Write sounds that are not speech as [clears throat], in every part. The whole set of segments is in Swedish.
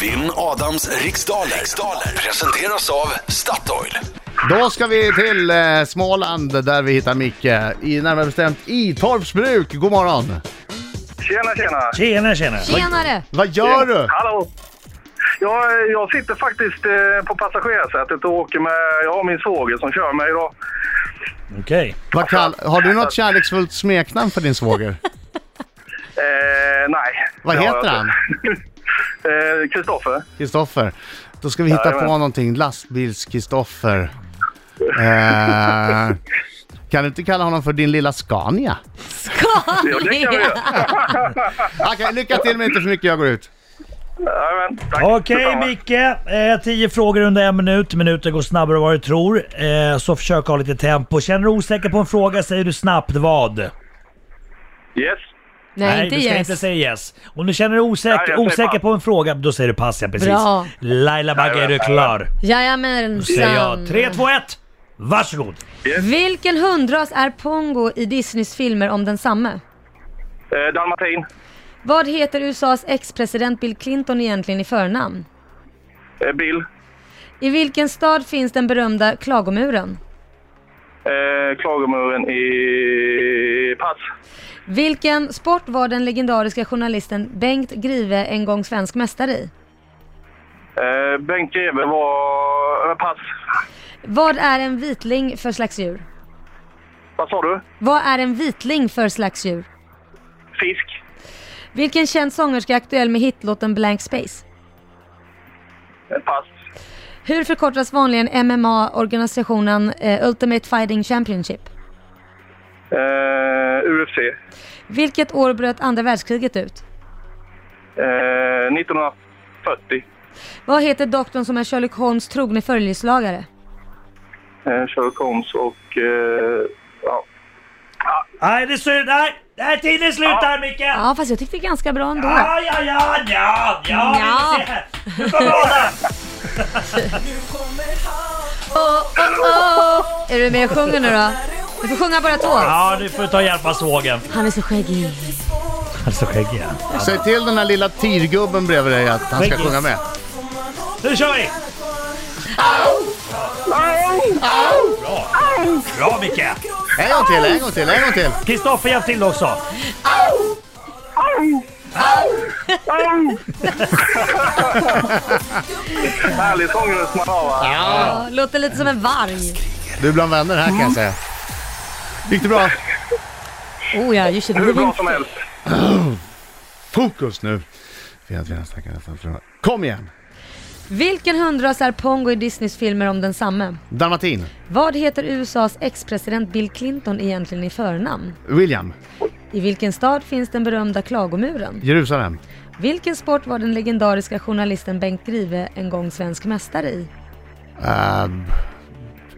Vinn Adams riksdaler. riksdaler presenteras av Statoil. Då ska vi till eh, Småland där vi hittar Micke. I närmare bestämt i Torpsbruk. God morgon! Tjena, tjena! Tjena, tjena. Tjenare! Vad gör du? Hallå! Jag, jag sitter faktiskt eh, på passagerarsätet och åker med... Jag har min svåger som kör mig idag. Okej. Vad kall... Har du något kärleksfullt smeknamn för din svåger? [laughs] Eh, nej. Vad Det har heter jag han? inte. [laughs] Eh, Kristoffer. Kristoffer. Då ska vi hitta Jajamän. på någonting. Lastbils-Kristoffer. Eh, kan du inte kalla honom för din lilla Scania? Det kan vi göra. [laughs] Okej, lycka till men inte för mycket, jag går ut. Jajamän, tack. Okej Detsamma. Micke, eh, tio frågor under en minut. Minuten går snabbare än vad du tror. Eh, så försök ha lite tempo. Känner du osäker på en fråga säger du snabbt vad? Yes. Nej, inte du ska yes. inte säga yes. Om du känner dig Nej, osäker, säger osäker pass. på en fråga, då säger du pass ja, precis. Bra. Laila Bagge, är du klar? Jajamensan. Säger jag 3, 2, 1. Varsågod. Vilken hundras är Pongo i Disneys filmer om densamme? Eh, Dalmatin. Vad heter USAs ex-president Bill Clinton egentligen i förnamn? Eh, Bill. I vilken stad finns den berömda Klagomuren? Eh, Klagomuren i... Pass. Vilken sport var den legendariska journalisten Bengt Grive en gång svensk mästare i? Eh, Bengt Greve var... Pass. Vad är en vitling för slags djur? Vad sa du? Vad är en vitling för slags djur? Fisk. Vilken känd sångerska är aktuell med hitlåten Blank Space? Eh, pass. Hur förkortas vanligen MMA-organisationen eh, Ultimate Fighting Championship? Eh, UFC. Vilket år bröt andra världskriget ut? Eh, 1940. Vad heter doktorn som är Sherlock Holmes trogne följeslagare? Eh, Sherlock Holmes och... Eh, ja. Nej, det är synd. Nej, nej tiden är slut där Micke. Ja, fast jag tyckte det ganska bra ändå. Ja, ja, ja, ja, ja, Ja. Nu kommer Adam. Oh, oh, oh. Är du med och sjunger nu då? Du får sjunga bara två. Ja, du får ta hjälp av svågen. Han är så skäggig. Alltså skäggig ja. Säg till den här lilla tirgubben bredvid dig att han ska Skäggis. sjunga med. Nu kör vi! Bra! Bra Micke! En gång till, en gång till, en gång till. Kristoffer hjälp till också. Härlig sångröst man har va? Ja, låter lite som en varg. Du är bland vänner här kan jag säga. Gick det bra? Oh ja, you should Hur bra som helst. [clears throat] Fokus nu. För- Kom igen! Vilken hundras är Pongo i Disneys filmer om densamme? Dalmatin. Vad heter USAs ex-president Bill Clinton egentligen i förnamn? William. I vilken stad finns den berömda Klagomuren? Jerusalem. Vilken sport var den legendariska journalisten Bengt Grive en gång svensk mästare i? Ehm,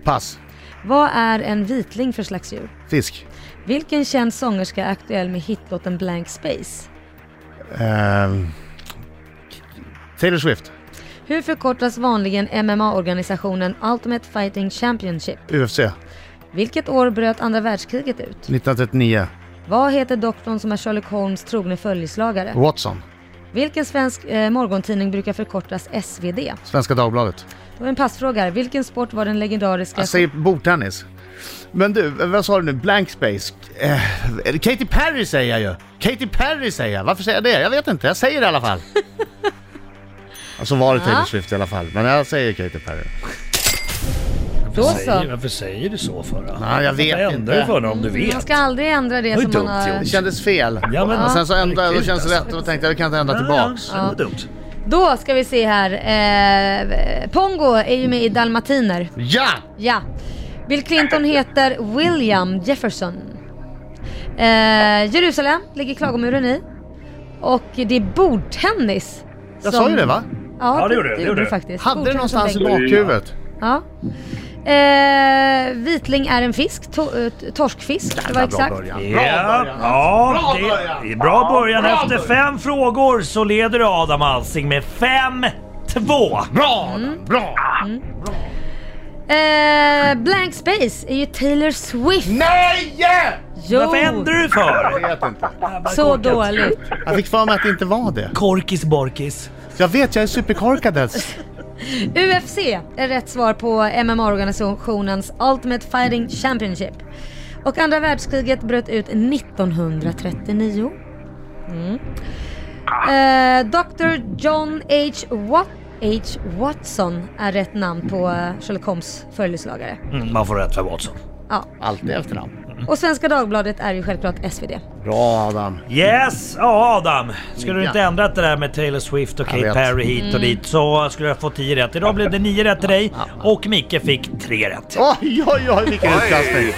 pass. Vad är en vitling för slags djur? Fisk. Vilken känd sångerska är aktuell med hitlåten Blank Space? Ehm, Taylor Swift. Hur förkortas vanligen MMA-organisationen Ultimate Fighting Championship? UFC. Vilket år bröt andra världskriget ut? 1939. Vad heter doktorn som är Sherlock Holmes trogne följeslagare? Watson. Vilken svensk eh, morgontidning brukar förkortas SvD? Svenska Dagbladet. Det var en passfråga. här. Vilken sport var den legendariska... Jag säger bordtennis. Men du, vad sa du nu? Blank space? Eh, Katy Perry säger jag ju. Katy Perry säger jag. Varför säger jag det? Jag vet inte. Jag säger det i alla fall. [laughs] alltså var det Taylor. Swift i alla fall. Men jag säger Katy Perry. Då Säger, så. varför säger du så för då? Nej, jag vet Ändra inte. för om du vet. Man ska aldrig ändra det var ju som man dumt har... Det kändes fel. Ja, men, Och sen så ändrade jag, då känns det alltså. rätt. Och då tänkte jag, det kan inte ändra tillbaks. Ja, det var dumt. Då ska vi se här. Eh, Pongo är ju med i Dalmatiner. Ja! Ja. Bill Clinton heter William Jefferson. Eh, Jerusalem ligger Klagomuren i. Och det är bordtennis. Jag som- sa ju det va? Ja, Ja, det gjorde du, det det gjorde du du. faktiskt. Hade det Bordtennis någonstans i som bänk. bakhuvudet. Ja. Eh, vitling är en fisk, to- eh, torskfisk. Det var Bra exakt. början. Ja, ja det, det är bra början. Efter fem frågor så leder du Adam Alsing med 5-2. Bra! Mm. Bra! Eh, Blank Space är ju Taylor Swift. Nej! Jo, Varför ändrar du för? Jag vet inte. så dåligt. Jag fick för mig att det inte var det. Korkis Borkis. Jag vet, jag är superkorkad. UFC är rätt svar på MMA-organisationens Ultimate Fighting Championship. Och andra världskriget bröt ut 1939. Mm. Eh, Dr. John H. Wat- H. Watson är rätt namn på eh, Sherlock Holmes följeslagare. Mm, man får rätt för Watson. Ja. Alltid efternamn. Och Svenska Dagbladet är ju självklart SvD. Bra Adam. Yes! Ja Adam, skulle du inte ändrat det där med Taylor Swift och Katy. Perry hit och dit så skulle jag få 10 rätt. Idag blev det 9 rätt till dig och Micke fick 3 rätt. Oj, oj, oj, vilken utklassning!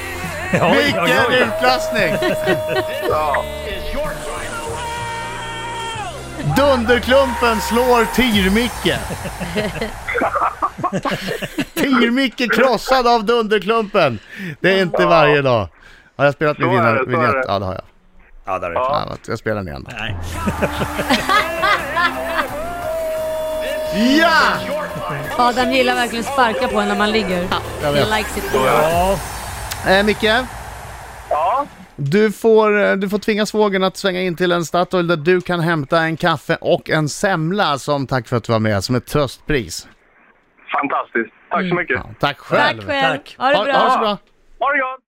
Vilken utklassning! Ja. Dunderklumpen slår Tyr-Micke. [laughs] Tyr-Micke krossad av Dunderklumpen. Det är inte varje dag. Har jag spelat min det, det. Ja, det har jag. Ja, där är det. Ja, du, jag spelar den igen. Nej. Ja! Adam gillar verkligen sparka på en när man ligger. vet. He likes it. Ja, Eh, Micke, Ja. du får, eh, du får tvinga svågern att svänga in till en Statoil där du kan hämta en kaffe och en semla som tack för att du var med, som ett tröstpris. Fantastiskt. Tack så mycket. Ja, tack själv! Tack själv. Tack. Ha det Ha, bra. ha det så bra! Ha det gott!